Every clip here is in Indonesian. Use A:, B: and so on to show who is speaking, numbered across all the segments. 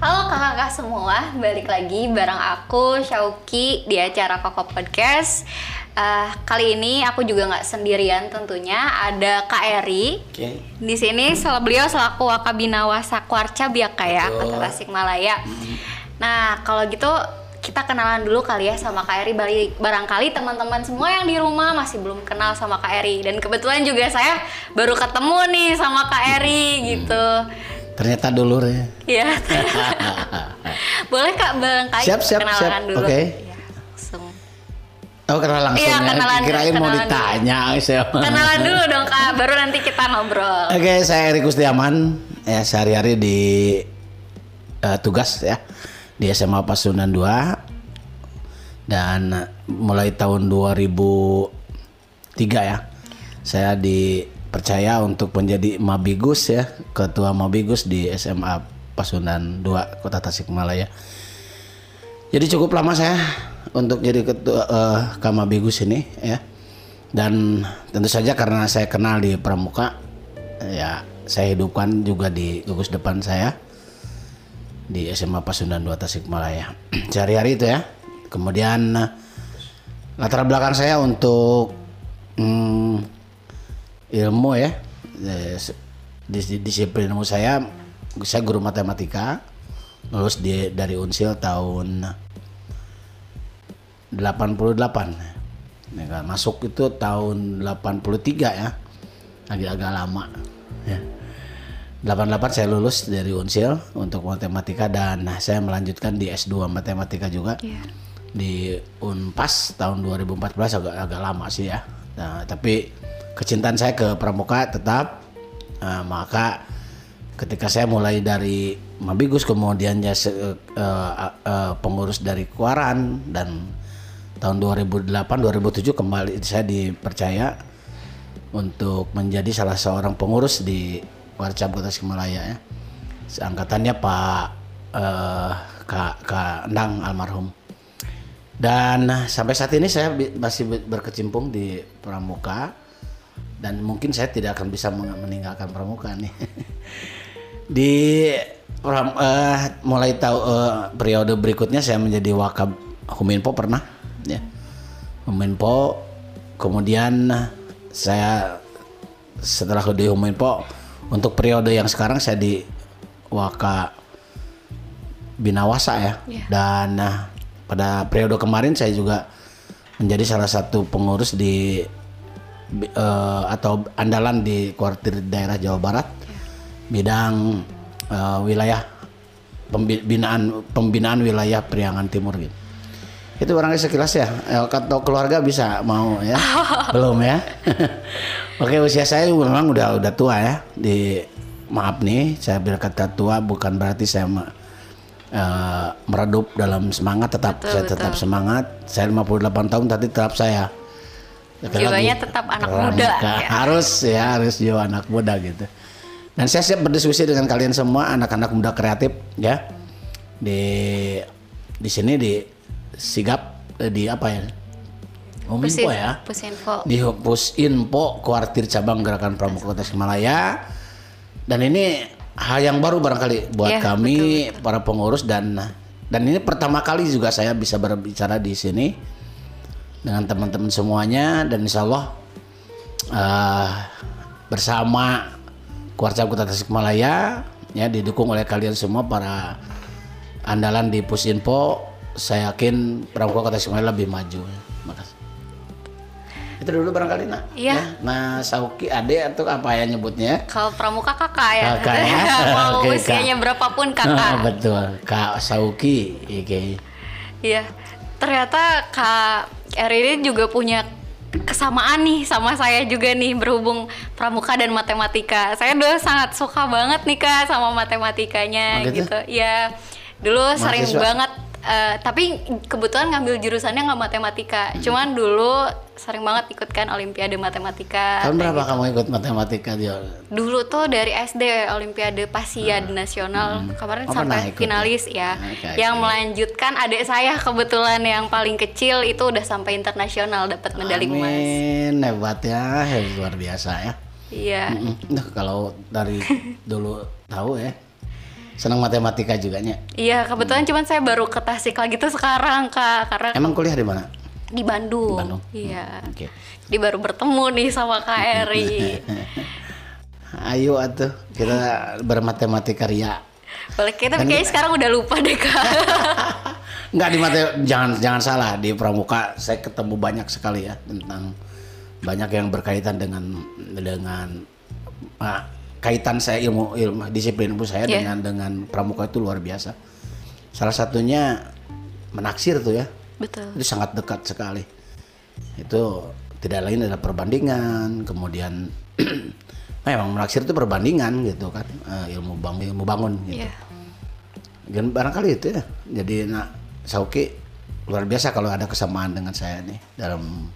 A: Halo kakak-kakak semua, balik lagi bareng aku Syauki di acara Koko Podcast. Uh, kali ini aku juga nggak sendirian tentunya, ada Kak Eri.
B: Oke.
A: Di sini sel beliau selaku Wakabinawa Sakwarca Biaka ya. Kota Tasikmalaya. Nah kalau gitu kita kenalan dulu kali ya sama Kak Eri. Barangkali teman-teman semua yang di rumah masih belum kenal sama Kak Eri. Dan kebetulan juga saya baru ketemu nih sama Kak Eri gitu.
B: Ternyata dulur ya.
A: Iya. Boleh Kak barangkali
B: Siap, siap,
A: kenalan
B: siap.
A: dulu.
B: Oke.
A: Iya, langsung.
B: Oh kenal langsung
A: Iya,
B: ya.
A: kenalan-
B: Kirain mau
A: kenalan
B: ditanya. saya.
A: Kenalan dulu dong Kak, baru nanti kita ngobrol.
B: Oke, saya Eri Kustiaman. Ya sehari-hari di eh, tugas ya di SMA Pasundan 2 dan mulai tahun 2003 ya saya dipercaya untuk menjadi Mabigus ya ketua Mabigus di SMA Pasundan 2 Kota Tasikmalaya. Jadi cukup lama saya untuk jadi ketua eh, Kamabigus ini ya. Dan tentu saja karena saya kenal di Pramuka ya saya hidupkan juga di gugus depan saya di SMA Pasundan 2 Tasikmalaya. Sehari-hari itu ya. Kemudian eh, latar belakang saya untuk hmm, ilmu ya. Dis- disiplin ilmu saya saya guru matematika lulus di dari Unsil tahun 88 Ya masuk itu tahun 83 ya. Agak-agak lama ya. 88 saya lulus dari Unsil untuk matematika dan saya melanjutkan di S2 matematika juga.
A: Iya.
B: di Unpas tahun 2014 agak agak lama sih ya. Nah, tapi kecintaan saya ke pramuka tetap Nah, maka ketika saya mulai dari Mabigus kemudian ya eh, eh, eh, pengurus dari Kuaran dan tahun 2008 2007 kembali saya dipercaya untuk menjadi salah seorang pengurus di Warcab Kota Tasikmalaya ya. Angkatannya Pak eh, Kak Kak Endang almarhum. Dan sampai saat ini saya masih be- berkecimpung di Pramuka dan mungkin saya tidak akan bisa meninggalkan Pramuka nih. di Pram- eh, mulai tahu eh, periode berikutnya saya menjadi wakab Huminpo pernah ya. Huminpo kemudian saya setelah di Huminpo untuk periode yang sekarang saya di Waka Binawasa ya.
A: Iya.
B: Dan nah, pada periode kemarin saya juga menjadi salah satu pengurus di eh, atau andalan di kuartir daerah Jawa Barat bidang eh, wilayah pembinaan pembinaan wilayah Priangan Timur gitu. Itu barangkali sekilas ya. Eh, Atau keluarga bisa mau ya? Belum ya? Oke, usia saya memang udah udah tua ya. Di maaf nih, saya berkata tua bukan berarti saya eh, meredup dalam semangat tetap
A: Betul,
B: saya tetap
A: betul.
B: semangat. Saya 58 tahun tapi tetap saya
A: Jiwanya tetap anak
B: pramuka.
A: muda, ya.
B: Harus ya, harus jiwa anak muda gitu. Dan saya siap berdiskusi dengan kalian semua anak-anak muda kreatif ya. Di di sini di Sigap eh, di apa ya? Uminfo
A: Pusin-
B: ya.
A: Pusinfo.
B: Di Pusinfo Kuartir Cabang Gerakan Pramuka Kota Himalaya. Dan ini hal yang baru barangkali buat
A: Iya,
B: kami para pengurus dan dan ini pertama kali juga saya bisa berbicara di sini dengan teman-teman semuanya dan insya Allah eh, bersama Kuarcap Kota Tasikmalaya ya didukung oleh kalian semua para andalan di Pusinfo saya yakin Pramuka Kota Tasikmalaya lebih maju makasih itu dulu barangkali nak
A: Iya.
B: Ya, nah Sauki ade atau apa ya nyebutnya
A: Kalau pramuka kakak ya.
B: Kakak ya.
A: Mau
B: Oke, Kak.
A: usianya berapapun kakak.
B: betul Kak Sauki Oke.
A: Iya. Ternyata Kak Eri ini juga punya kesamaan nih sama saya juga nih berhubung pramuka dan matematika. Saya dulu sangat suka banget nih Kak sama matematikanya
B: Oh, gitu?
A: Iya. Dulu sering
B: Mahasiswa?
A: banget eh, tapi kebetulan ngambil jurusannya nggak matematika.
B: Hmm.
A: Cuman dulu sering banget ikutkan olimpiade matematika.
B: tahun berapa
A: gitu.
B: kamu ikut matematika dia
A: Dulu tuh dari SD Olimpiade Pasiad Nasional kemarin
B: Oh,
A: sampai
B: ikut
A: finalis
B: ya?
A: ya.
B: Oke,
A: yang
B: oke.
A: melanjutkan adik saya kebetulan yang paling kecil itu udah sampai internasional dapat medali emas.
B: Amin hebat ya hebat, luar biasa ya
A: Iya.
B: Mm-mm. Nah, kalau dari dulu tahu ya senang matematika juga nya.
A: Iya, kebetulan cuman saya baru ke Tasik lagi tuh sekarang kak, karena
B: Emang kuliah di mana?
A: di Bandung.
B: Di Bandung.
A: Iya.
B: Oke.
A: Jadi baru bertemu nih sama Kak Eri.
B: Ayo atuh kita bermatematika ria.
A: Boleh kita tapi kayaknya sekarang udah lupa deh kak.
B: Enggak di mate jangan jangan salah di pramuka saya ketemu banyak sekali ya tentang banyak yang berkaitan dengan dengan ah, kaitan saya ilmu ilmu disiplin ilmu saya
A: Iya.
B: dengan dengan pramuka itu luar biasa. Salah satunya menaksir tuh ya.
A: Betul.
B: Itu sangat dekat sekali. Itu tidak lain adalah perbandingan, kemudian memang menaksir itu perbandingan gitu kan, eh, ilmu bangun ilmu bangun gitu.
A: Iya.
B: Dan barangkali itu ya. Jadi nak Sauki luar biasa kalau ada kesamaan dengan saya nih dalam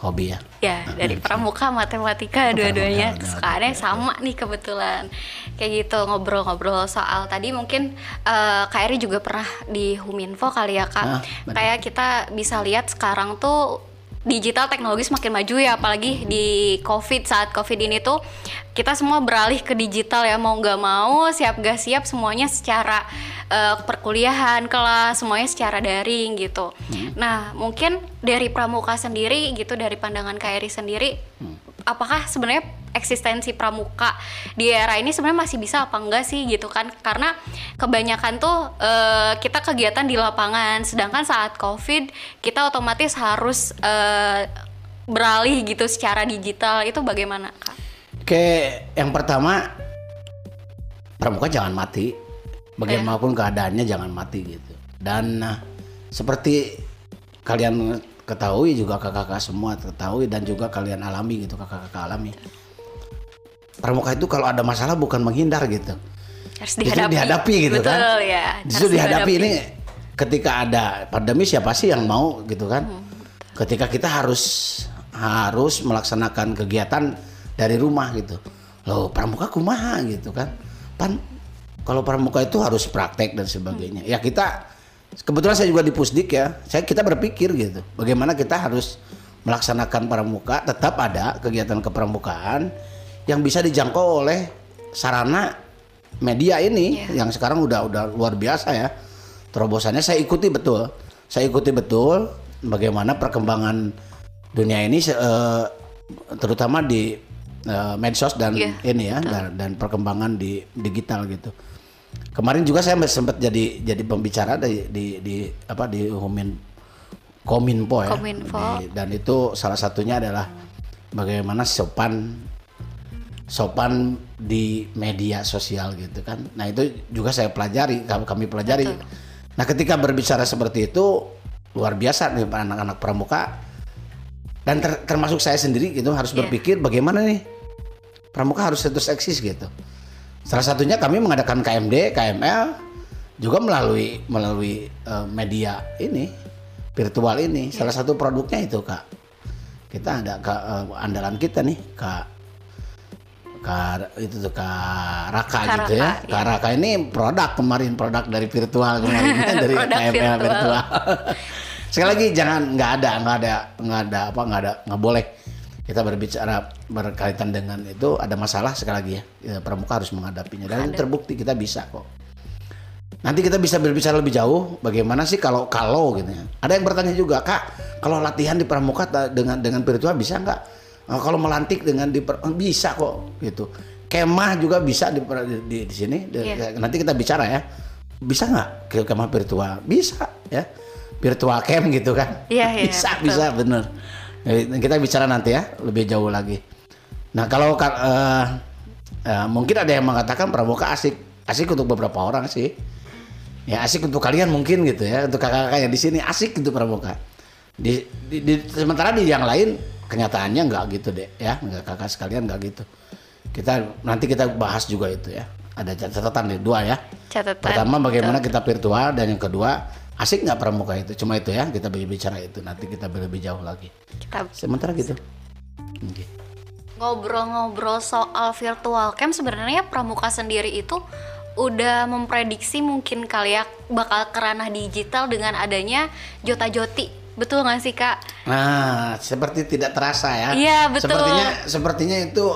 B: hobi ya.
A: Ya, dari pramuka matematika dua-duanya
B: Pramuka,
A: kesukaannya sama nih kebetulan. Kayak gitu ngobrol-ngobrol soal tadi mungkin eh, Kak Eri juga pernah di Huminfo kali ya Kak.
B: Ah.
A: Kayak kita bisa lihat sekarang tuh digital teknologi semakin maju ya apalagi di covid saat covid ini tuh kita semua beralih ke digital ya mau nggak mau siap gak siap semuanya secara eh, perkuliahan kelas semuanya secara daring gitu. Nah mungkin dari pramuka sendiri gitu dari pandangan KRI sendiri apakah sebenarnya eksistensi pramuka di era ini sebenarnya masih bisa apa enggak sih gitu kan karena kebanyakan tuh eh, kita kegiatan di lapangan sedangkan saat covid kita otomatis harus eh, beralih gitu secara digital itu bagaimana kak?
B: Oke, yang pertama pramuka jangan mati. Bagaimanapun keadaannya jangan mati gitu. Dan nah, seperti kalian ketahui juga kakak-kakak semua ketahui dan juga kalian alami gitu kakak-kakak alami. Pramuka itu kalau ada masalah bukan menghindar gitu.
A: Harus
B: Justru
A: dihadapi.
B: dihadapi gitu
A: Betul,
B: kan.
A: ya.
B: Justru
A: Harus
B: dihadapi ini ketika ada pandemi siapa sih yang mau gitu kan?
A: Hmm,
B: Ketika kita harus harus melaksanakan kegiatan dari rumah gitu. Loh, pramuka kumaha gitu kan. Pan kalau pramuka itu harus praktek dan sebagainya. Ya kita kebetulan saya juga di Pusdik ya. Saya kita berpikir gitu. Bagaimana kita harus melaksanakan pramuka tetap ada kegiatan kepramukaan yang bisa dijangkau oleh sarana media ini yang sekarang udah udah luar biasa ya. Terobosannya saya ikuti betul. Saya ikuti betul bagaimana perkembangan dunia ini eh, terutama di eh, medsos dan
A: Iya,
B: ini ya dan, dan perkembangan di digital gitu. Kemarin juga saya sempat jadi jadi pembicara di di, di apa di Humin Kominfo ya.
A: Kominfo.
B: Di- dan itu salah satunya adalah bagaimana sopan sopan di media sosial gitu kan. Nah itu juga saya pelajari, kami, pelajari. Nah ketika berbicara seperti itu luar biasa nih para anak-anak pramuka dan ter- termasuk saya sendiri gitu harus
A: Iya.
B: berpikir bagaimana nih pramuka harus terus eksis gitu. Salah satunya kami mengadakan KMD, KML juga melalui melalui eh, media ini virtual ini. Salah satu produknya itu kak. Kita ada ke eh, andalan kita nih kak Kak itu tuh Kak Raka
A: Kak
B: gitu ya.
A: Raka,
B: Kak Raka ini produk kemarin produk dari virtual kemarin dari KML
A: virtual.
B: virtual. Sekali lagi jangan nggak ada nggak ada nggak ada apa nggak ada nggak boleh kita berbicara berkaitan dengan itu ada masalah sekali lagi ya, ya pramuka harus menghadapinya dan terbukti kita bisa kok. Nanti kita bisa berbicara lebih jauh bagaimana sih kalau kalau gitu ya. Ada yang bertanya juga, "Kak, kalau latihan di pramuka dengan dengan virtual bisa nggak? Eh, kalau melantik dengan di eh, bisa kok gitu. Kemah juga bisa di di, di, di sini. Di-
A: Iya.
B: Nanti kita bicara ya. Bisa nggak ke kemah virtual? Bisa ya. Virtual camp gitu kan.
A: Iya, iya,
B: bisa,
A: betul.
B: bisa bener. Eh, Kita bicara nanti ya lebih jauh lagi. Nah, kalau ka- eh, eh, mungkin ada yang mengatakan pramuka asik. Asik untuk beberapa orang sih. Ya asik untuk kalian mungkin gitu ya, untuk kakak-kakak yang di sini asik gitu pramuka. Di, di, di- sementara di yang lain kenyataannya nggak gitu deh ya, nggak kakak sekalian nggak gitu. Kita nanti kita bahas juga itu ya. Ada catatan nih dua ya.
A: Catatan.
B: Pertama bagaimana kita virtual dan yang kedua asik nggak pramuka itu. Cuma itu ya kita bicara itu. Nanti kita lebih jauh lagi.
A: Kita
B: Sementara gitu. Oke.
A: ngobrol-ngobrol soal virtual camp sebenarnya pramuka sendiri itu udah memprediksi mungkin kali ya bakal kerana digital dengan adanya Jota Joti betul nggak sih kak?
B: Nah, seperti tidak terasa ya.
A: Iya, betul.
B: Sepertinya sepertinya itu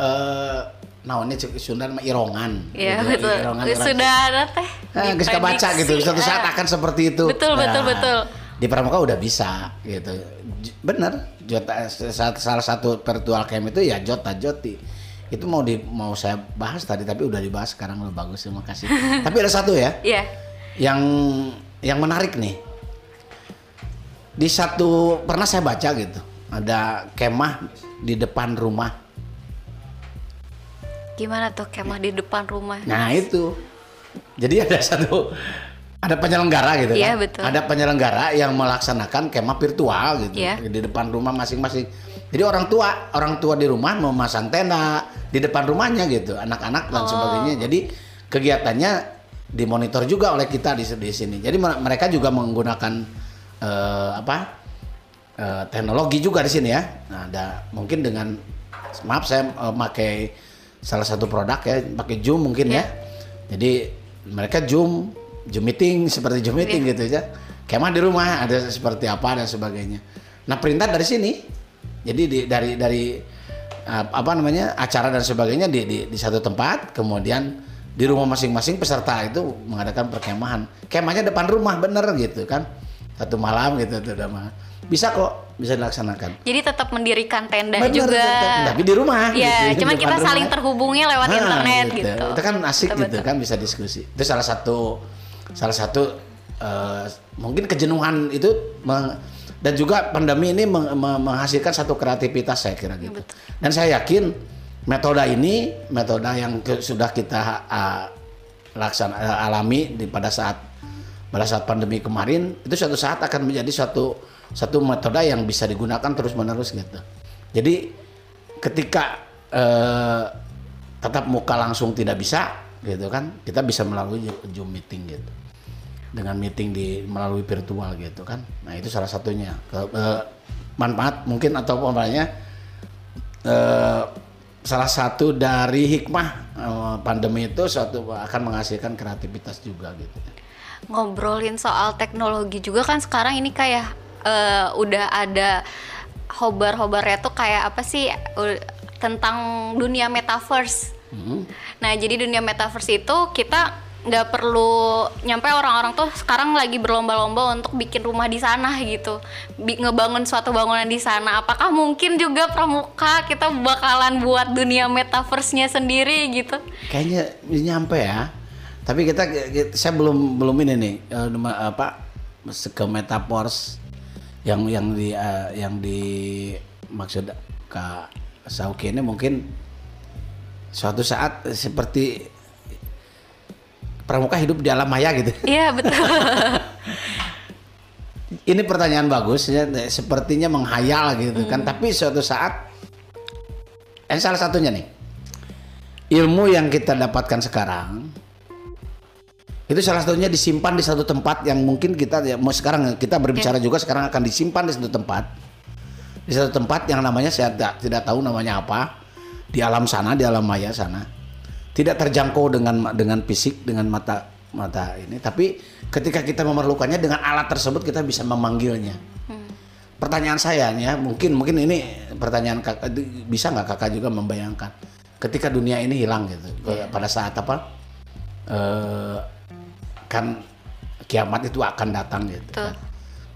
B: eh, naonnya cek Sunda mah irongan.
A: Iya
B: Gitu,
A: betul.
B: irongan.
A: Sudah ada teh.
B: Ah, geus kabaca gitu. Suatu saat
A: Ah.
B: akan seperti itu.
A: Betul, betul, betul.
B: Di Pramuka udah bisa gitu. Bener. Jota, salah satu virtual camp itu ya Jota Joti. Itu mau di mau saya bahas tadi tapi udah dibahas sekarang udah bagus terima kasih. tapi ada satu ya
A: Iya.
B: yang yang menarik nih. Di satu pernah saya baca gitu. Ada kemah di depan rumah.
A: Gimana tuh kemah di depan rumah?
B: Nah itu. Jadi ada satu ada penyelenggara gitu
A: Iya,
B: kan.
A: betul.
B: Ada penyelenggara yang melaksanakan kemah virtual gitu
A: Iya.
B: di depan rumah masing-masing. Jadi orang tua, orang tua di rumah memasang tenda di depan rumahnya gitu, anak-anak dan
A: Oh.
B: sebagainya. Jadi kegiatannya dimonitor juga oleh kita di, di sini. Jadi mer- mereka juga menggunakan eh, apa? eh, teknologi juga di sini ya. Nah, ada mungkin dengan maaf saya eh, pakai salah satu produk ya, pakai Zoom mungkin ya. Jadi mereka Zoom, Zoom meeting seperti Zoom meeting gitu ya. Kemah di rumah ada seperti apa dan sebagainya. Nah, perintah dari sini. Jadi di, dari dari uh, apa namanya acara dan sebagainya di, di di satu tempat, kemudian di rumah masing-masing peserta itu mengadakan perkemahan. Kemahnya depan rumah bener gitu kan. Satu malam gitu tuh udah mah. Bisa kok, bisa dilaksanakan.
A: Jadi tetap mendirikan tenda
B: Bener,
A: juga.
B: tetap. tapi di rumah.
A: Iya,
B: gitu,
A: cuman kita
B: depan
A: saling
B: rumah.
A: terhubungnya lewat
B: Ah,
A: internet gitu.
B: Itu kan asik
A: Betul,
B: gitu
A: betul.
B: kan bisa diskusi. Itu salah satu salah satu eh, mungkin kejenuhan itu meng- dan juga pandemi ini meng- me- menghasilkan satu kreativitas saya kira gitu. Dan saya yakin metode ini metode yang ke- sudah kita ah, laksana ah, alami di pada saat pada saat pandemi kemarin itu suatu saat akan menjadi suatu satu metode yang bisa digunakan terus menerus gitu. Jadi ketika eh, tatap muka langsung tidak bisa gitu kan kita bisa melalui zoom meeting gitu. Dengan meeting di melalui virtual gitu kan. Nah itu salah satunya. Ke- eh, manfaat mungkin atau umpamanya eh, salah satu dari hikmah eh, pandemi itu suatu akan menghasilkan kreativitas juga gitu.
A: Ngobrolin soal teknologi juga kan sekarang ini kayak eh, udah ada hobar-hobarnya tuh kayak apa sih u- tentang dunia metaverse.
B: Hmm.
A: Nah, jadi dunia metaverse itu kita nggak perlu nyampe orang-orang tuh sekarang lagi berlomba-lomba untuk bikin rumah di sana gitu, Bi- ngebangun suatu bangunan di sana. Apakah mungkin juga pramuka kita bakalan buat dunia metaverse-nya sendiri gitu?
B: kayaknya nyampe ya tapi kita, kita- saya belum belum ini nih eh, apa ke metaverse yang yang di eh, yang di maksud Kak Sauki ini mungkin suatu saat seperti pramuka hidup di alam maya gitu.
A: Iya betul.
B: ini pertanyaan bagus ya sepertinya menghayal gitu kan. Tapi suatu saat ini salah satunya nih ilmu yang kita dapatkan sekarang itu salah satunya disimpan di satu tempat yang mungkin kita ya mau sekarang kita berbicara juga sekarang akan disimpan di satu tempat. Di satu tempat yang namanya saya tidak, tidak tahu namanya apa. Di alam sana di alam maya sana. Tidak terjangkau dengan dengan fisik dengan mata mata ini. Tapi ketika kita memerlukannya dengan alat tersebut kita bisa memanggilnya. Pertanyaan saya nih ya mungkin mungkin ini pertanyaan kakak bisa nggak kakak juga membayangkan? Ketika dunia ini hilang gitu ke- pada saat apa? Eh, kan kiamat itu akan datang gitu
A: Betul.
B: kan.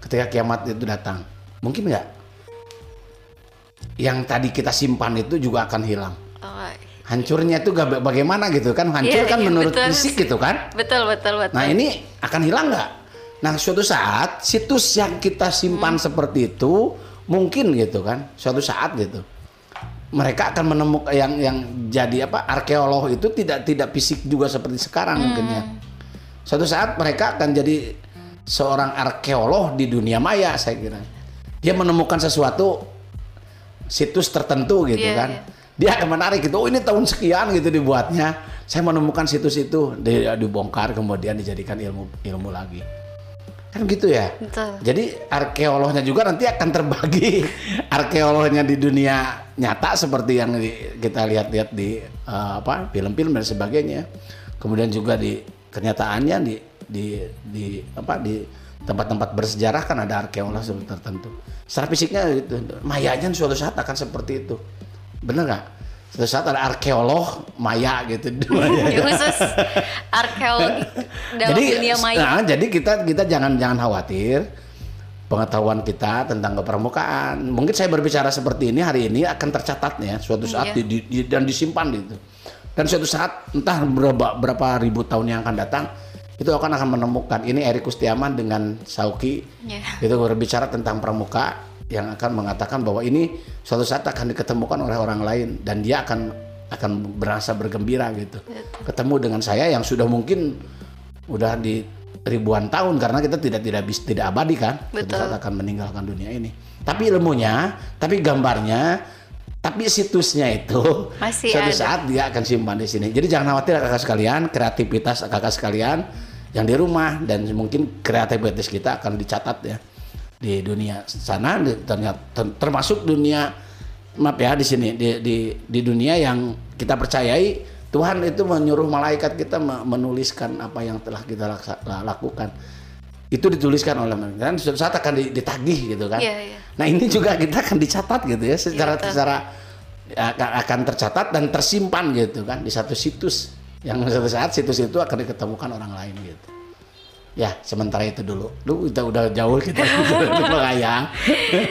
B: ketika kiamat itu datang mungkin nggak yang tadi kita simpan itu juga akan hilang
A: Oh,
B: hancurnya itu gak bagaimana gitu kan hancur
A: Iya,
B: kan
A: iya,
B: menurut
A: betul.
B: fisik gitu kan
A: betul betul betul.
B: Nah ini akan hilang nggak? Nah suatu saat situs yang kita simpan seperti itu mungkin gitu kan, suatu saat gitu mereka akan menemukan yang yang jadi apa arkeolog itu tidak tidak fisik juga seperti sekarang mungkinnya. Suatu saat mereka akan jadi seorang arkeolog di dunia maya saya kira. Dia menemukan sesuatu situs tertentu gitu
A: Iya,
B: kan.
A: iya.
B: Dia akan menarik gitu. Oh ini tahun sekian gitu dibuatnya. Saya menemukan situs itu di- dibongkar kemudian dijadikan ilmu ilmu lagi. Kan gitu ya.
A: Betul.
B: Jadi arkeolognya juga nanti akan terbagi arkeolognya di dunia nyata seperti yang di- kita lihat-lihat di eh, apa film-film dan sebagainya. Kemudian juga di kenyataannya di di di apa di tempat-tempat bersejarah kan ada arkeolog tertentu. Secara fisiknya itu mayanya suatu saat akan seperti itu. Bener nggak? suatu saat ada arkeolog maya gitu
A: Ya, khusus arkeologi dalam
B: jadi
A: dunia maya.
B: nah, jadi kita kita jangan jangan khawatir pengetahuan kita tentang kepermukaan mungkin saya berbicara seperti ini hari ini akan tercatat ya suatu saat
A: Iya.
B: di- di- dan disimpan gitu dan suatu saat entah berapa berapa ribu tahun yang akan datang itu akan akan menemukan ini Erik Kustiaman dengan Sauki.
A: Ya.
B: itu berbicara tentang pramuka yang akan mengatakan bahwa ini suatu saat akan diketemukan oleh orang lain dan dia akan akan berasa bergembira gitu. Ketemu dengan saya yang sudah mungkin udah di ribuan tahun karena kita tidak tidak bis tidak abadi kan. Suatu
A: Betul.
B: saat akan meninggalkan dunia ini. Tapi ilmunya tapi gambarnya tapi situsnya itu
A: Masih
B: suatu
A: ada.
B: saat dia akan simpan di sini jadi jangan khawatir kakak sekalian kreativitas kakak sekalian yang di rumah dan mungkin kreativitas kita akan dicatat ya di dunia sana ternyata ter- termasuk dunia maaf ya di sini di, di di dunia yang kita percayai Tuhan itu menyuruh malaikat kita me- menuliskan apa yang telah kita laksa- lakukan itu dituliskan oleh mereka dan suatu saat akan di- ditagih gitu kan.
A: Iya, iya.
B: nah ini juga kita akan dicatat gitu ya secara
A: betul.
B: secara akan, akan tercatat dan tersimpan gitu kan di satu situs. Yang suatu saat situs itu akan diketemukan orang lain gitu. Ya sementara itu dulu. Lu kita udah jauh kita mengayang.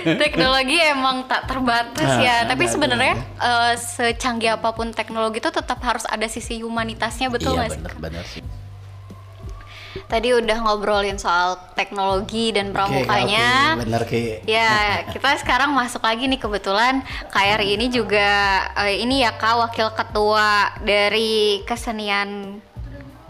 A: Teknologi emang tak terbatas
B: Nah,
A: ya. tapi
B: ada-
A: sebenarnya eh, secanggih apa pun teknologi itu tetap harus ada sisi humanitasnya betul
B: iya
A: nggak sih
B: benar benar sih
A: tadi udah ngobrolin soal teknologi dan pramukanya
B: oke, bener ki.
A: Ya, kita sekarang masuk lagi nih kebetulan KRI ini juga eh, ini ya Kak wakil ketua dari kesenian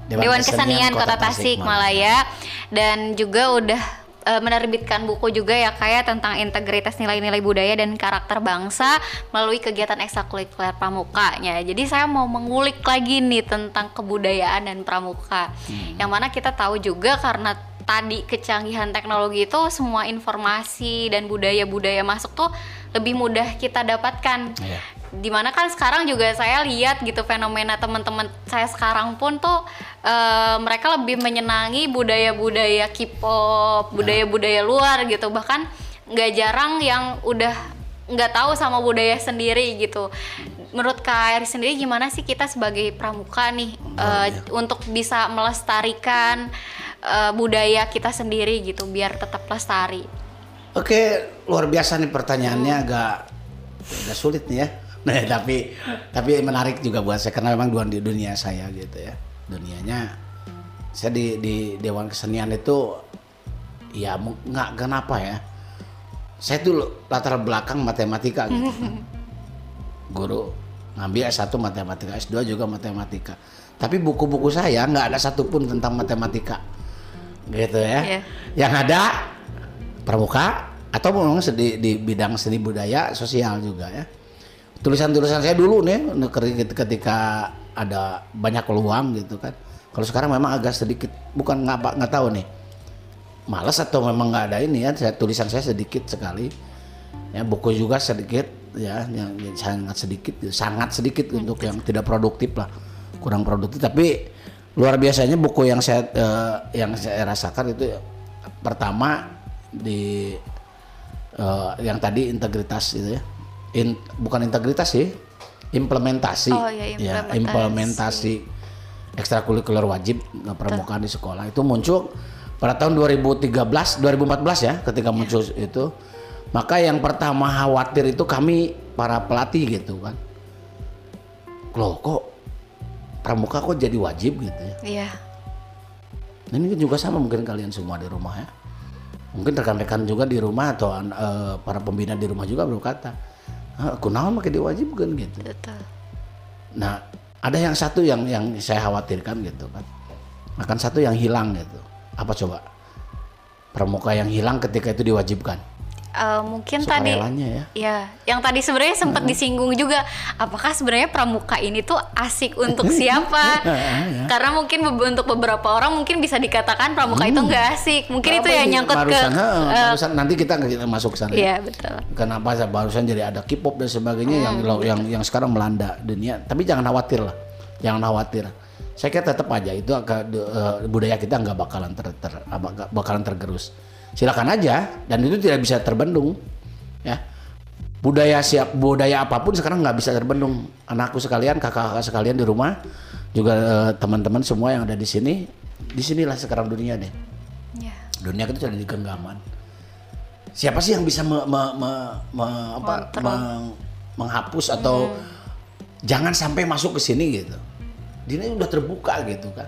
A: Dewan, Kesenian, Kota, Tasikmalaya dan juga udah eh, menerbitkan buku juga ya kayak tentang integritas nilai-nilai budaya dan karakter bangsa melalui kegiatan ekstrakurikuler pramukanya. Jadi saya mau mengulik lagi nih tentang kebudayaan dan pramuka. Yang mana kita tahu juga karena tadi kecanggihan teknologi itu semua informasi dan budaya-budaya masuk tuh lebih mudah kita dapatkan
B: Iya.
A: Di mana kan sekarang juga saya lihat gitu fenomena teman-teman saya sekarang pun tuh eh, mereka lebih menyenangi budaya-budaya K-pop, budaya-budaya luar gitu bahkan nggak jarang yang udah nggak tahu sama budaya sendiri gitu. Menurut Kak Eri sendiri gimana sih kita sebagai pramuka nih eh, untuk bisa melestarikan eh, budaya kita sendiri gitu biar tetap lestari?
B: Oke, luar biasa nih pertanyaannya agak agak sulit nih ya. Nah, tapi tapi menarik juga buat saya karena memang dua di dunia saya gitu ya. Dunianya saya di di Dewan Kesenian itu ya nggak kenapa ya. Saya tuh latar belakang matematika gitu. Guru ngambil S1 matematika, S2 juga matematika. Tapi buku-buku saya nggak ada satupun tentang matematika. Gitu ya.
A: Iya.
B: Yang ada pramuka atau memang di, di bidang seni budaya sosial juga ya tulisan-tulisan saya dulu nih ketika- ada banyak peluang gitu kan. Kalau sekarang memang agak sedikit bukan nggak nggak tahu nih. Malas atau memang nggak ada ini ya saya tulisan saya sedikit sekali. Ya buku juga sedikit ya yang, yang sangat sedikit sangat sedikit untuk yang tidak produktif lah. Kurang produktif tapi luar biasanya buku yang saya eh, yang saya rasakan itu pertama di eh, yang tadi integritas itu ya In- bukan integritas sih implementasi.
A: Oh, iya,
B: ya
A: implementasi.
B: implementasi. Ekstrakurikuler wajib pramukaan di sekolah. Itu muncul pada tahun 2013 2014 ya ketika muncul itu. Maka yang pertama khawatir itu kami para pelatih gitu kan. Loh kok pramuka kok jadi wajib gitu ya?
A: Iya.
B: Ini juga sama mungkin kalian semua di rumah ya. Mungkin rekan-rekan juga di rumah atau eh, para pembina di rumah juga berkata, ah, kunaon makin diwajibkan gitu.
A: Betul.
B: Nah, ada yang satu yang yang saya khawatirkan gitu kan. Akan satu yang hilang gitu. Apa coba? Pramuka yang hilang ketika itu diwajibkan.
A: Eh, mungkin tadi
B: Sukarelanya ya.
A: Ya, yang tadi sebenarnya sempat disinggung juga, apakah sebenarnya pramuka ini tuh asik untuk siapa?
B: Ya.
A: Karena mungkin be- untuk beberapa orang mungkin bisa dikatakan pramuka itu nggak asik. Mungkin itu
B: Hmm. Apa
A: yang
B: ini?
A: nyangkut ke
B: barusan, ha,
A: eh,
B: barusan nanti kita kita masuk ke sana.
A: Iya, betul.
B: Kenapa saya barusan jadi ada K-pop dan sebagainya yang
A: Hmm,
B: yang yang sekarang melanda dunia. Tapi jangan khawatir lah, jangan khawatir. Saya kira tetap aja itu agak eh, budaya kita nggak bakalan ter, ter- bakalan tergerus. Silakan aja dan itu tidak bisa terbendung, ya. budaya siap budaya apa pun sekarang nggak bisa terbendung. Anakku sekalian, kakak-kakak sekalian di rumah, juga eh, teman-teman semua yang ada di sini, di sinilah sekarang dunia deh.
A: Ya.
B: Dunia itu ada di genggaman. Siapa sih yang bisa me- me- me- me- apa, meng- menghapus atau jangan sampai masuk ke sini gitu. Ini udah terbuka gitu kan.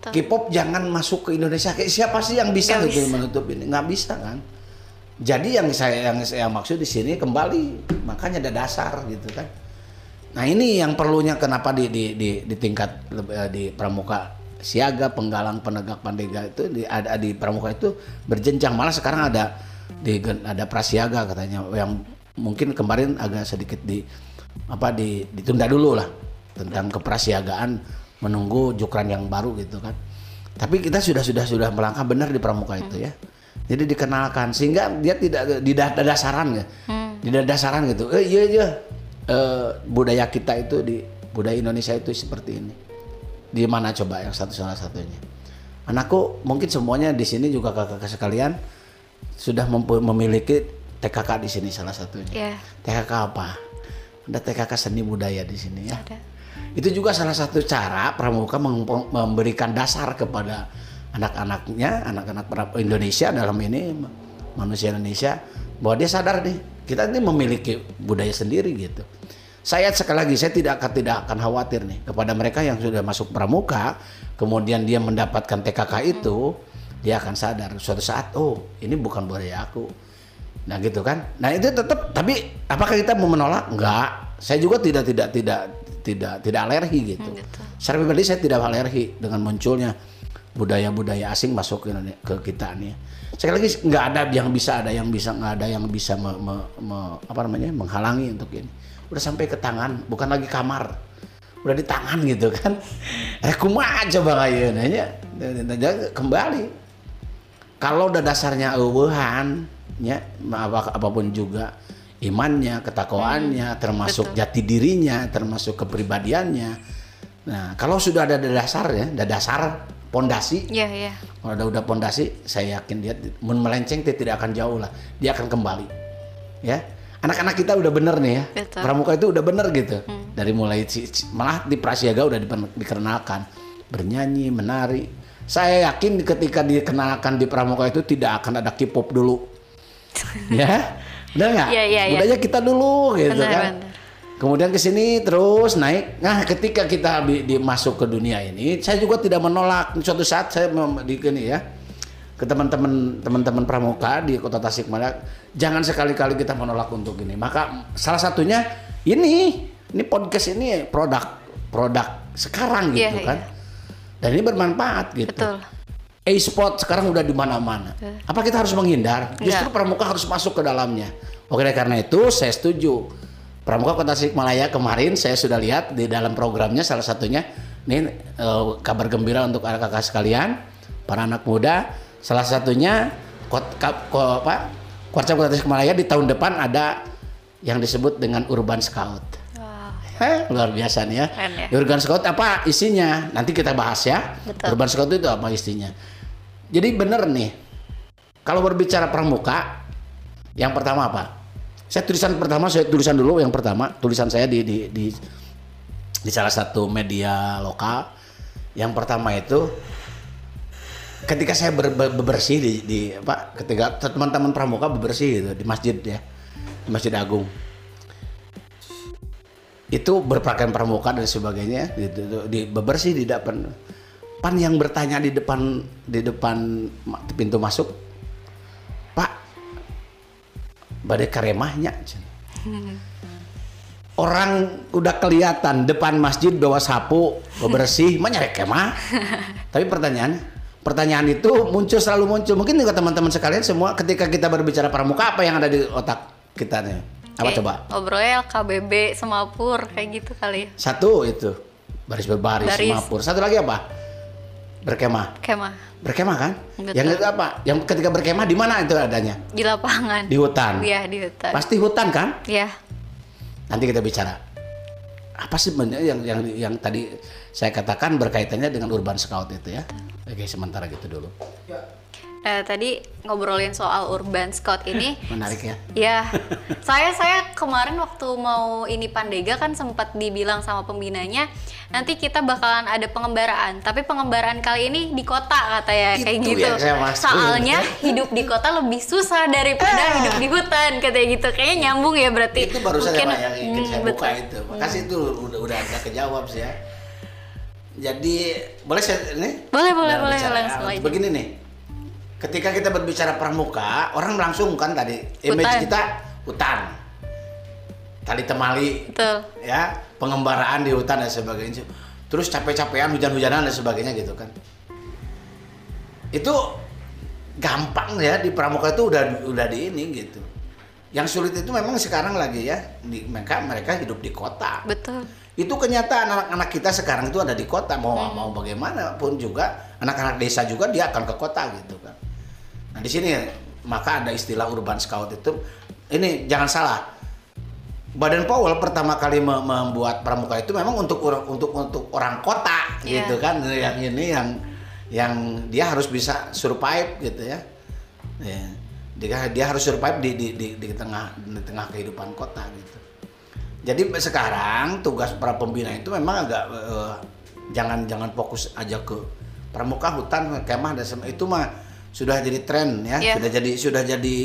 A: Betul.
B: K-pop jangan masuk ke Indonesia. Kayak siapa sih yang bisa
A: Nggak
B: gitu
A: bisa.
B: menutup ini? Nggak bisa kan? Jadi yang saya yang saya maksud di sini kembali makanya ada dasar gitu kan. Nah ini yang perlunya kenapa di di di, di tingkat eh, di pramuka siaga penggalang penegak pandega itu di ada di pramuka itu berjenjang malah sekarang ada di ada prasiaga katanya yang mungkin kemarin agak sedikit di apa di ditunda dulu lah tentang keprasiagaan menunggu jukran yang baru gitu kan. Tapi kita sudah sudah sudah melangkah benar di pramuka itu ya. Jadi dikenalkan sehingga dia tidak di da- dasaran ya. Di da- dasaran gitu. Eh iya iya eh, budaya kita itu di budaya Indonesia itu seperti ini. Di mana coba yang satu salah satunya. Anakku mungkin semuanya di sini juga kakak-kakak sekalian sudah memiliki TKK di sini salah satunya.
A: Ya,
B: TKK apa? Ada TKK seni budaya di sini ya.
A: ada.
B: Itu juga salah satu cara Pramuka mem- memberikan dasar kepada anak-anaknya, anak-anak Indonesia dalam ini manusia Indonesia bahwa dia sadar nih kita ini memiliki budaya sendiri gitu. Saya sekali lagi saya tidak akan tidak akan khawatir nih kepada mereka yang sudah masuk Pramuka, kemudian dia mendapatkan TKK itu, dia akan sadar suatu saat oh ini bukan budaya aku. Nah gitu kan. Nah itu tetap tapi apakah kita mau menolak? Enggak. Saya juga tidak tidak tidak tidak tidak alergi gitu.
A: gitu.
B: Secara pribadi saya tidak alergi dengan munculnya budaya-budaya asing masuk ke, kita nih. Sekali lagi nggak ada yang bisa ada yang bisa nggak ada yang bisa me- me- me- apa namanya menghalangi untuk ini. Udah sampai ke tangan, bukan lagi kamar. Udah di tangan gitu kan. Eh kumaha coba kayak nanya. Kembali kalau udah dasarnya eueuhan ya apa apa pun juga imannya, ketakwaannya, termasuk
A: betul.
B: jati dirinya, termasuk kepribadiannya. Nah, kalau sudah ada dasarnya, ada dasar pondasi,
A: Ya, ya.
B: kalau udah udah pondasi, saya yakin dia mun melenceng dia tidak akan jauh lah. Dia akan kembali. Ya. Anak-anak kita udah bener nih ya.
A: Betul.
B: Pramuka itu udah bener gitu. Dari mulai malah di Prasiaga udah dikenalkan bernyanyi, menari. Saya yakin ketika dikenalkan di Pramuka itu tidak akan ada K-pop dulu. ya. Benar nggak?
A: Iya, iya, iya.
B: Budaya kita dulu gitu
A: Benar,
B: kan.
A: benar.
B: Kemudian ke sini terus naik. Nah, ketika kita di, di- masuk ke dunia ini, saya juga tidak menolak. Suatu saat saya di ini ya ke teman-teman teman-teman pramuka di Kota Tasikmalaya, jangan sekali-kali kita menolak untuk ini. Maka salah satunya ini, ini podcast ini produk produk sekarang gitu
A: Iya,
B: kan.
A: iya.
B: Dan ini bermanfaat gitu.
A: Betul.
B: E-sport sekarang udah di mana-mana. Apa kita harus menghindar? Justru
A: Enggak.
B: pramuka harus masuk ke dalamnya. Oke, karena itu saya setuju. Pramuka Kota Tasikmalaya kemarin saya sudah lihat di dalam programnya salah satunya ini eh, kabar gembira untuk anak kakak sekalian, para anak muda. Salah satunya kot, kap- ko- apa? Kota Tasikmalaya di tahun depan ada yang disebut dengan Urban Scout. Heh, luar biasa nih ya.
A: Keren ya.
B: Urban Scout apa isinya? Nanti kita bahas ya.
A: Betul.
B: Urban Scout itu apa isinya? Jadi bener nih. Kalau berbicara pramuka, yang pertama apa? Saya tulisan pertama, saya tulisan dulu yang pertama, tulisan saya di di di, di salah satu media lokal. Yang pertama itu ketika saya ber, ber- bebersih di, di apa? Ketika teman-teman pramuka bebersih gitu di masjid ya, di Masjid Agung itu berpakaian pramuka dan sebagainya gitu, di bebersih di depan pan yang bertanya di depan di depan pintu masuk pak badai karemahnya Cen." orang udah kelihatan depan masjid bawa sapu bebersih nyari kemah tapi pertanyaan pertanyaan itu muncul selalu muncul mungkin juga teman-teman sekalian semua ketika kita berbicara pramuka apa yang ada di otak kita nih apa
A: Kayak
B: coba
A: Ngobrol KBB Semapur kayak gitu kali ya.
B: Satu itu baris berbaris
A: Baris.
B: semapur. Satu lagi apa? Berkemah.
A: Kemah
B: Berkemah kan?
A: Betul.
B: Yang itu apa? Yang ketika berkemah di mana itu adanya?
A: di lapangan.
B: Di hutan.
A: Iya, di hutan.
B: Pasti hutan kan?
A: Iya.
B: Nanti kita bicara. Apa sih sebenarnya yang yang yang tadi saya katakan berkaitannya dengan urban scout itu ya? Oke, sementara gitu dulu.
A: Eh, tadi ngobrolin soal urban scout ini
B: Menarik ya.
A: Ya, saya saya kemarin waktu mau ini Pandega kan sempat dibilang sama pembinanya nanti kita bakalan ada pengembaraan, tapi pengembaraan kali ini di kota katanya kayak
B: Itu
A: gitu.
B: saya maksud.
A: Soalnya hidup di kota lebih susah daripada hidup di hutan katanya gitu. Kayaknya nyambung ya berarti.
B: itu baru saja
A: Mungkin-
B: Pak, yang ingin
A: Hmm,
B: saya
A: betul.
B: buka itu. Makasih itu udah udah agak kejawab sih ya. Jadi boleh saya ini?
A: Boleh, boleh, boleh, langsung aja.
B: Begini nih. Ketika kita berbicara pramuka, orang langsung kan tadi image
A: Hutan.
B: kita hutan. Tali temali
A: Betul.
B: ya, pengembaraan di hutan dan sebagainya. Terus capek-capean hujan-hujanan dan sebagainya gitu kan. Itu gampang ya di pramuka itu udah udah di ini gitu. Yang sulit itu memang sekarang lagi ya, di, mereka mereka hidup di kota.
A: Betul.
B: Itu kenyataan anak-anak kita sekarang itu ada di kota mau mau bagaimanapun juga anak-anak desa juga dia akan ke kota gitu kan. Nah di sini maka ada istilah urban scout itu ini jangan salah. Badan Powell pertama kali me- membuat pramuka itu memang untuk orang untuk untuk orang kota
A: Iya.
B: gitu kan yang ini yang yang dia harus bisa survive gitu ya. Ya. Dia, dia harus survive di di, di di tengah di tengah kehidupan kota gitu. Jadi sekarang tugas para pembina itu memang agak eh, jangan jangan fokus aja ke pramuka hutan kemah dan itu mah sudah jadi tren ya
A: Iya.
B: sudah jadi sudah jadi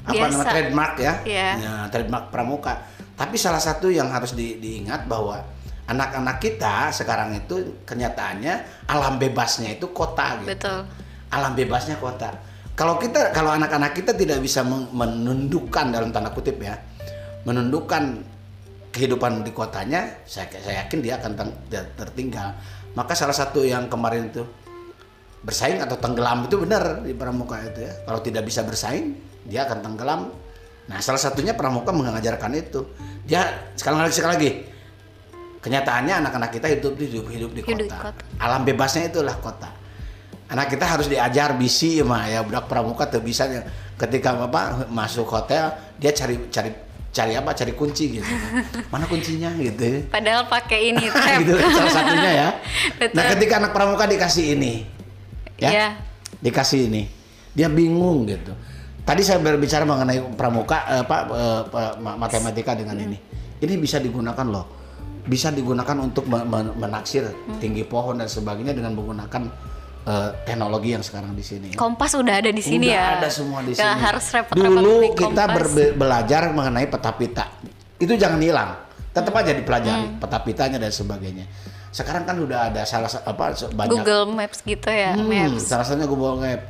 B: apa
A: Biasa.
B: namanya trademark ya
A: Iya.
B: Ya, trademark pramuka tapi salah satu yang harus di- diingat bahwa anak-anak kita sekarang itu kenyataannya alam bebasnya itu kota gitu
A: Betul.
B: alam bebasnya kota. Kalau kita kalau anak-anak kita tidak bisa men- menundukkan dalam tanda kutip ya, menundukkan kehidupan di kotanya, saya saya yakin dia akan tertinggal. Maka salah satu yang kemarin itu bersaing atau tenggelam itu benar di pramuka itu ya. Kalau tidak bisa bersaing, dia akan tenggelam. Nah, salah satunya pramuka mengajarkan itu. Dia sekali lagi sekali lagi kenyataannya anak-anak kita hidup hidup hidup di
A: Hidup di
B: kota.
A: kota.
B: Alam bebasnya itulah kota. Anak kita harus diajar bisi mah ya budak pramuka tuh bisa ya. ketika apa masuk hotel dia cari cari cari apa cari kunci gitu. Mana kuncinya gitu. ya.
A: Padahal pakai ini
B: gitu salah satunya ya.
A: Betul.
B: Nah, ketika anak pramuka dikasih ini ya.
A: Iya.
B: Dikasih ini, dia bingung gitu. Tadi saya berbicara mengenai pramuka eh, apa eh, pa- matematika dengan ini. Ini bisa digunakan loh. Bisa digunakan untuk me- me- menaksir tinggi pohon dan sebagainya dengan menggunakan eh, teknologi yang sekarang di sini.
A: Kompas udah ada di sini
B: Udah
A: ya.
B: ada semua di
A: Nggak
B: sini.
A: harus repot-repot
B: Dulu kita berbe- belajar mengenai peta pita. Itu jangan hilang. Tetap aja dipelajari
A: Hmm.
B: peta pitanya dan sebagainya. Sekarang kan udah ada salah sa- apa banyak
A: Google Maps gitu ya,
B: Hmm,
A: Maps.
B: salah satunya Google Map.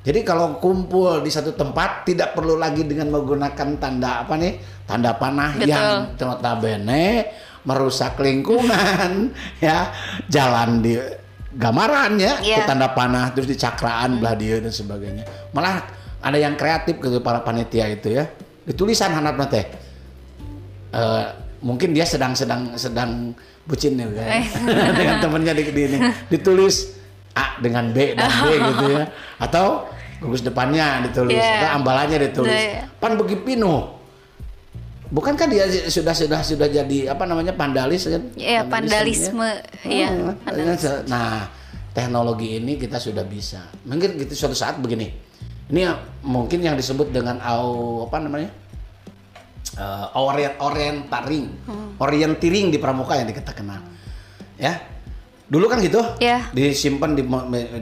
B: Jadi kalau kumpul di satu tempat tidak perlu lagi dengan menggunakan tanda apa nih? Tanda panah
A: Betul.
B: yang notabene merusak lingkungan ya. Jalan di gambaran ya,
A: Iya.
B: ke tanda panah terus di cakraan belah dia dan sebagainya. Malah ada yang kreatif gitu para panitia itu ya. Ditulisan hanap teh. Eh, mungkin dia sedang sedang sedang bucin nih kayak. dengan temennya di, di ini ditulis A dengan B dan B gitu ya atau gugus depannya ditulis
A: Iya.
B: atau ambalannya ditulis
A: Iya.
B: pan begi pinuh bukankah dia sudah sudah sudah jadi apa namanya pandalis kan
A: Iya, vandalisme. Iya,
B: Hmm,
A: vandalisme.
B: nah teknologi ini kita sudah bisa mungkin gitu suatu saat begini ini yang- mungkin yang disebut dengan au apa namanya Eh, orient orientaring
A: Hmm.
B: orientiring di pramuka yang kita kenal ya dulu kan gitu
A: Iya.
B: disimpan di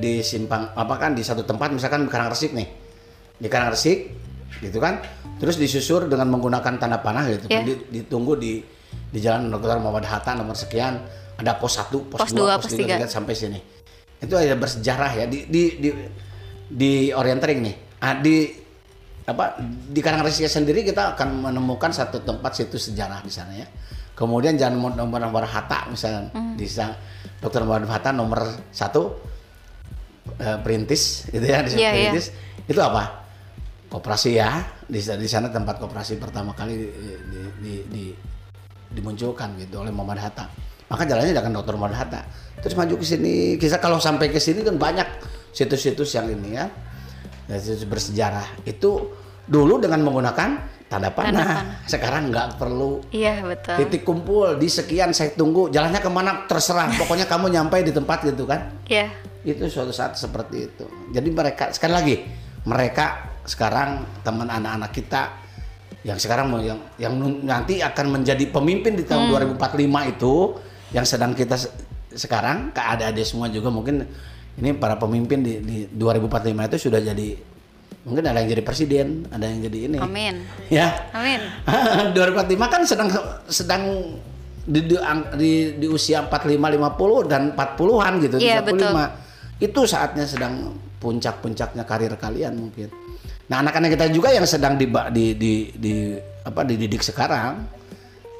B: di simpang apa kan di satu tempat misalkan di Karangresik nih di Karangresik gitu kan terus disusur dengan menggunakan tanda panah gitu
A: Iya.
B: Di- ditunggu di di jalan Dr. Muhammad Hatta nomor sekian ada pos 1, pos,
A: Pos
B: 2,
A: dua,
B: pos
A: pos
B: 3,
A: tiga.
B: sampai sini itu ada bersejarah ya di di di, di orientering nih ah, di apa di Karangresik sendiri kita akan menemukan satu tempat situs sejarah di sana ya kemudian jalan nomor nomor Hatta misalnya
A: Hmm.
B: di sana Dr. Muhammad Hatta nomor satu eh, perintis gitu ya di
A: Iya, iya.
B: perintis itu apa koperasi ya di, di sana tempat koperasi pertama kali di, di, di, di- dimunculkan gitu oleh Muhammad Hatta maka jalannya dengan Dr. Muhammad Hatta terus maju ke sini kita kalau sampai ke sini kan banyak situs-situs yang ini ya ya, situs bersejarah itu dulu dengan menggunakan tanda panah, sekarang nggak perlu.
A: Iya, betul.
B: titik kumpul di sekian saya tunggu. Jalannya ke mana? Terserah. Pokoknya kamu nyampe di tempat gitu kan?
A: Iya.
B: itu suatu saat seperti itu. Jadi mereka sekali lagi mereka sekarang teman anak-anak kita yang sekarang mau yang yang nanti akan menjadi pemimpin di tahun 2045 itu yang sedang kita se- sekarang ke adik-adik semua juga mungkin ini para pemimpin di, di 2045 itu sudah jadi mungkin ada yang jadi presiden, ada yang jadi ini.
A: Amin.
B: Ya.
A: Amin.
B: 2045 kan sedang sedang di, di, di, di usia 45 50 dan 40-an gitu
A: Iya,
B: 35.
A: betul.
B: Itu saatnya sedang puncak-puncaknya karir kalian mungkin. Nah, anak-anak kita juga yang sedang di, di, di, di apa dididik sekarang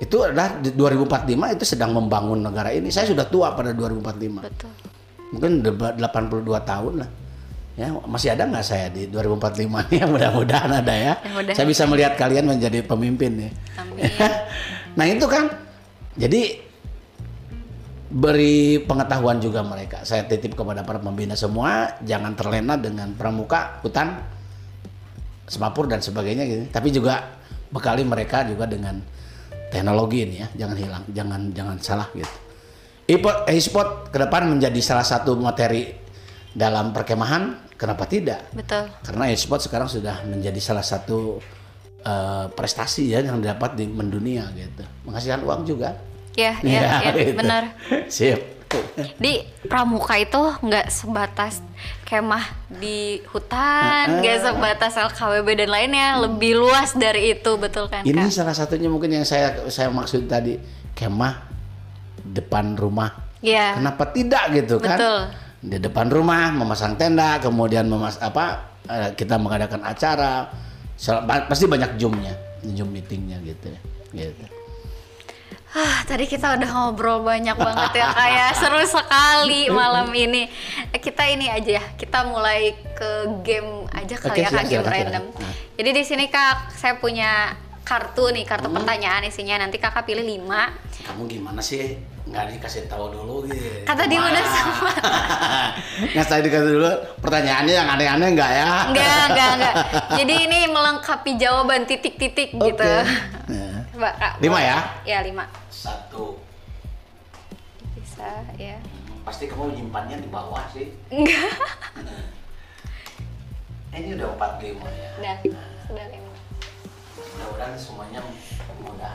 B: itu adalah di 2045 itu sedang membangun negara ini. Saya sudah tua pada 2045
A: Betul.
B: Mungkin udah 82 tahun lah. Ya masih ada nggak saya di 2045 ini ya mudah-mudahan ada ya
A: Mudah-mudahan.
B: saya bisa melihat kalian menjadi pemimpin ya.
A: Amin.
B: nah itu kan. Jadi beri pengetahuan juga mereka. Saya titip kepada para pembina semua jangan terlena dengan pramuka hutan semapur dan sebagainya gitu. Tapi juga bekali mereka juga dengan teknologi ini ya. Jangan hilang jangan jangan salah gitu e-sport, e-sport ke depan menjadi salah satu materi dalam perkemahan kenapa tidak
A: Betul.
B: karena e-sport sekarang sudah menjadi salah satu eh, prestasi ya yang dapat di mendunia gitu menghasilkan uang juga
A: Ya, ya, ya,
B: gitu.
A: benar.
B: sip
A: Di pramuka itu nggak sebatas kemah di hutan, nggak sebatas LKWB dan lainnya, lebih luas dari itu, betul kan
B: ini
A: kak?
B: salah satunya mungkin yang saya saya maksud tadi kemah depan rumah
A: Iya.
B: kenapa tidak gitu kan
A: Betul.
B: di depan rumah memasang tenda kemudian memas apa eh, kita mengadakan acara pasti banyak zoomnya zoom meetingnya gitu ya gitu
A: Ah, tadi kita udah ngobrol banyak banget ya kayak seru sekali malam ini. Eh, Kita ini aja ya, kita mulai ke game aja kali
B: Oke,
A: ya kak game
B: silakan,
A: random.
B: silakan. Nah.
A: Jadi di sini kak, saya punya kartu nih, kartu
B: Hmm.
A: pertanyaan isinya. Nanti kakak pilih 5
B: kamu gimana sih nggak dikasih tahu dulu gitu
A: Kata dia udah sama.
B: nggak saya dikasih dulu pertanyaannya yang aneh-aneh nggak ya
A: Enggak, enggak, enggak. Jadi ini melengkapi jawaban titik-titik
B: Oke.
A: gitu.
B: Nah,
A: Coba kak.
B: Lima ya?
A: Ya lima.
B: satu
A: Bisa ya.
B: pasti kamu menyimpannya di bawah sih
A: Enggak.
B: Ini udah empat lima ya
A: Udah, sudah lima.
B: mudah-mudahan semuanya mudah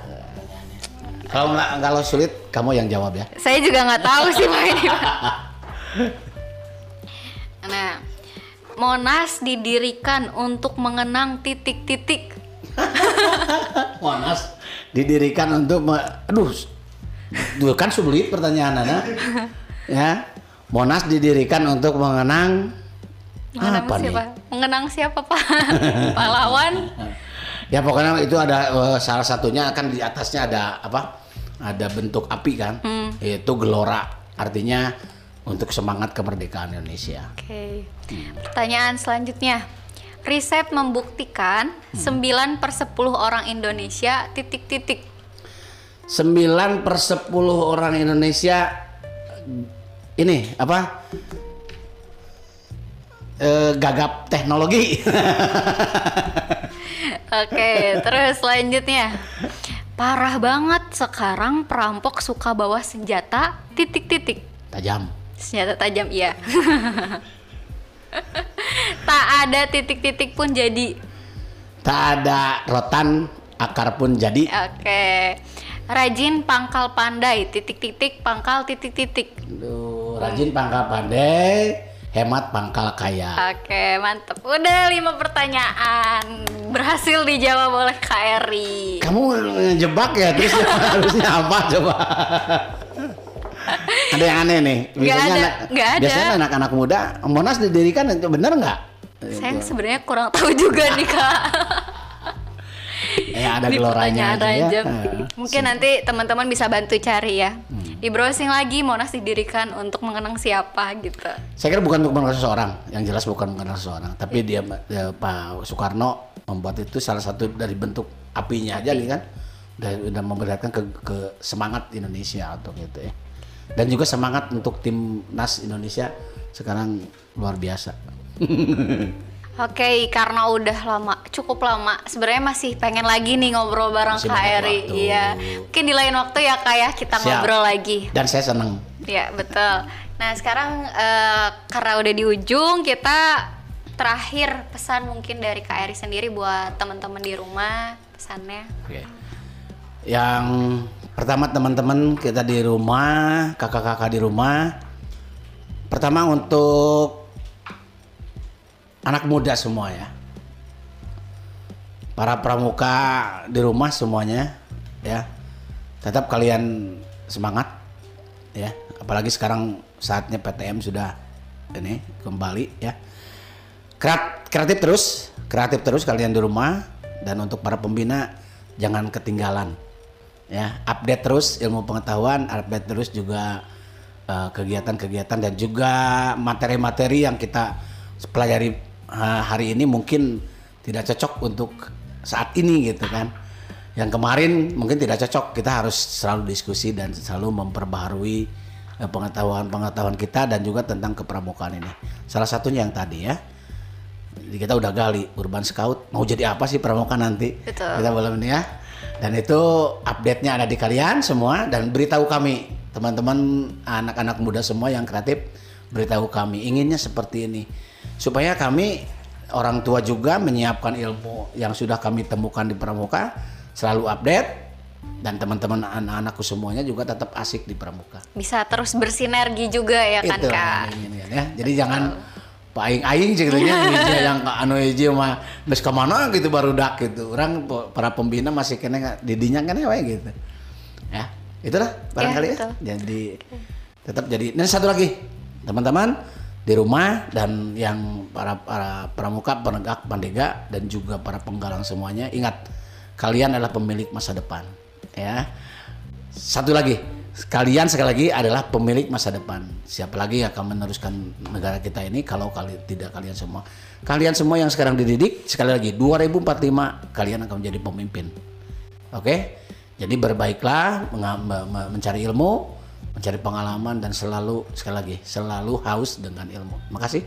B: kalau nggak kalau sulit kamu yang jawab ya
A: Saya juga nggak tahu sih Pak ini. Pak. Nah, Monas didirikan untuk mengenang titik-titik.
B: Monas didirikan untuk me- aduh Duh, kan sulit pertanyaannya ya Monas didirikan untuk mengenang
A: Mengenang
B: apa
A: siapa?
B: nih
A: Mengenang siapa Pak? Pahlawan?
B: Ya pokoknya itu ada eh, salah satunya kan di atasnya ada apa ada bentuk api kan itu gelora artinya untuk semangat kemerdekaan Indonesia
A: Oke. Pertanyaan selanjutnya. Riset membuktikan 9 per 10 orang Indonesia titik-titik.
B: 9 per 10 orang Indonesia ini apa eh, gagap teknologi
A: Oke, terus selanjutnya. Parah banget sekarang perampok suka bawa senjata titik-titik.
B: tajam
A: Senjata tajam iya. tak ada titik-titik pun jadi.
B: tak ada rotan akar pun jadi
A: Oke. Rajin pangkal pandai titik-titik pangkal titik-titik.
B: Aduh, rajin pangkal pandai hemat pangkal kaya
A: Oke, mantep. Udah lima pertanyaan. Berhasil dijawab oleh Kak Eri.
B: kamu ngejebak ya terus harusnya apa coba ada yang aneh nih
A: Nggak ada,
B: anak-
A: nggak ada.
B: biasanya anak-anak muda Monas didirikan bener nggak
A: Saya sebenarnya kurang tahu juga nih Kak.
B: ya ada
A: Di
B: geloranya aja ya
A: random.
B: Nah,
A: Mungkin nanti teman-teman bisa bantu cari ya.
B: Hmm.
A: Di browsing lagi Monas didirikan untuk mengenang siapa gitu.
B: Saya kira bukan untuk mengenal seseorang, yang jelas bukan mengenal seseorang, tapi dia, dia Pak Soekarno membuat itu salah satu dari bentuk apinya aja nih kan, dan udah memperlihatkan ke, ke semangat Indonesia atau gitu ya, dan juga semangat untuk timnas Indonesia sekarang luar biasa.
A: Oke, karena udah lama, cukup lama. Sebenarnya masih pengen lagi nih ngobrol bareng
B: Masih
A: Kak Eri. Iya. Mungkin di lain waktu ya Kak ya kita
B: Siap.
A: ngobrol lagi.
B: Dan saya senang
A: Ya betul. Nah sekarang eh, karena udah di ujung kita terakhir pesan mungkin dari Kak Eri sendiri buat teman-teman di rumah pesannya.
B: Oke. Yang pertama teman-teman kita di rumah, kakak-kakak di rumah. Pertama untuk anak muda semua ya. Para pramuka di rumah semuanya ya. Tetap kalian semangat ya. Apalagi sekarang saatnya PTM sudah ini kembali ya. Kreat- Kreatif terus, kreatif terus kalian di rumah dan untuk para pembina jangan ketinggalan ya update terus ilmu pengetahuan update terus juga eh, kegiatan-kegiatan dan juga materi-materi yang kita pelajari hari ini mungkin tidak cocok untuk saat ini gitu kan. Yang kemarin mungkin tidak cocok kita harus selalu diskusi dan selalu memperbaharui eh, pengetahuan-pengetahuan kita dan juga tentang kepramukaan ini. Salah satunya yang tadi ya. Jadi kita udah gali urban scout mau jadi apa sih pramuka nanti?
A: Betul.
B: kita belum ini ya. Dan itu update-nya ada di kalian semua dan beritahu kami teman-teman anak-anak muda semua yang kreatif beritahu kami. Inginnya seperti ini supaya kami orang tua juga menyiapkan ilmu yang sudah kami temukan di pramuka selalu update dan teman-teman anak-anakku semuanya juga tetap asik di pramuka
A: Bisa terus bersinergi juga ya kan
B: itu
A: Kak.
B: ya. Jadi jangan paing aing ceritanya yang anu hiji mah geus ka mana gitu baru dak gitu. Orang para pembina masih kena didinya kan we gitu. Ya, itulah barangkali ya.
A: betul.
B: Jadi tetap jadi. Dan satu lagi, teman-teman di rumah dan yang para para pramuka, penegak, pandega dan juga para penggalang semuanya ingat kalian adalah pemilik masa depan ya. Satu lagi, kalian sekali lagi adalah pemilik masa depan. Siapa lagi yang akan meneruskan negara kita ini kalau kali tidak kalian semua. Kalian semua yang sekarang dididik, sekali lagi 2045 kalian akan menjadi pemimpin. Oke? Jadi berbaiklah mencari ilmu, mencari pengalaman dan selalu sekali lagi selalu haus dengan ilmu. Makasih.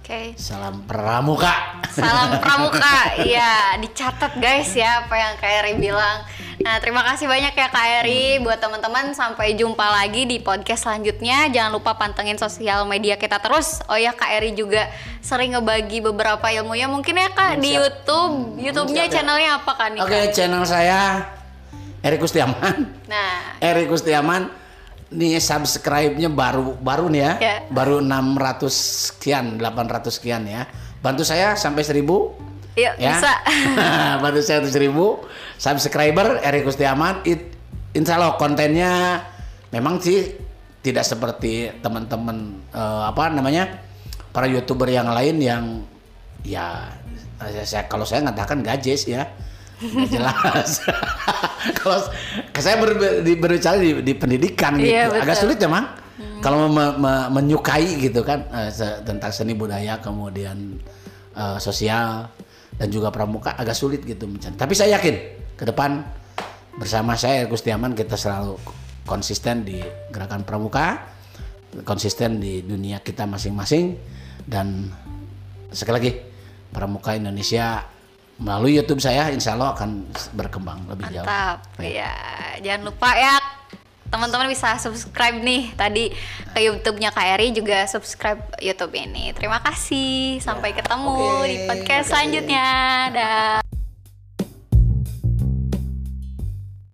A: Oke.
B: Salam pramuka.
A: Salam pramuka. Iya, dicatat guys ya apa yang Kak Eri bilang. Nah, terima kasih banyak ya Kak Eri buat teman-teman sampai jumpa lagi di podcast selanjutnya. Jangan lupa pantengin sosial media kita terus. Oh ya Kak Eri juga sering ngebagi beberapa ilmunya mungkin ya Kak di
B: Siap.
A: YouTube. YouTube-nya
B: ya.
A: channelnya apa Kak nih?
B: Oke,
A: Kak?
B: channel saya Erik Kustiaman.
A: Nah,
B: Erik Kustiaman nih subscribe-nya baru baru nih ya.
A: Ya.
B: Baru 600 sekian, 800 sekian ya. Bantu saya sampai 1000
A: yuk
B: ya.
A: bisa.
B: Bantu saya untuk 1000 subscriber Erik Kustiaman. It, insya Allah kontennya memang sih tidak seperti teman-teman eh, apa namanya para youtuber yang lain yang ya saya, saya- kalau saya ngatakan gajes ya jelas. Kalau saya ber, di, berbicara di, di pendidikan gitu.
A: Iya,
B: agak sulit memang. Kalau me- me- menyukai gitu kan se- tentang seni budaya kemudian eh, sosial dan juga pramuka agak sulit gitu mencari. tapi saya yakin ke depan bersama saya Gustiaman kita selalu konsisten di gerakan pramuka konsisten di dunia kita masing-masing dan sekali lagi pramuka Indonesia melalui YouTube saya insya Allah akan berkembang lebih jauh.
A: Mantap. Ya, jangan lupa ya teman-teman bisa subscribe nih tadi ke YouTube-nya Kak Eri juga subscribe YouTube ini. Terima kasih. Sampai ketemu
B: Oke,
A: di podcast selanjutnya. Dah.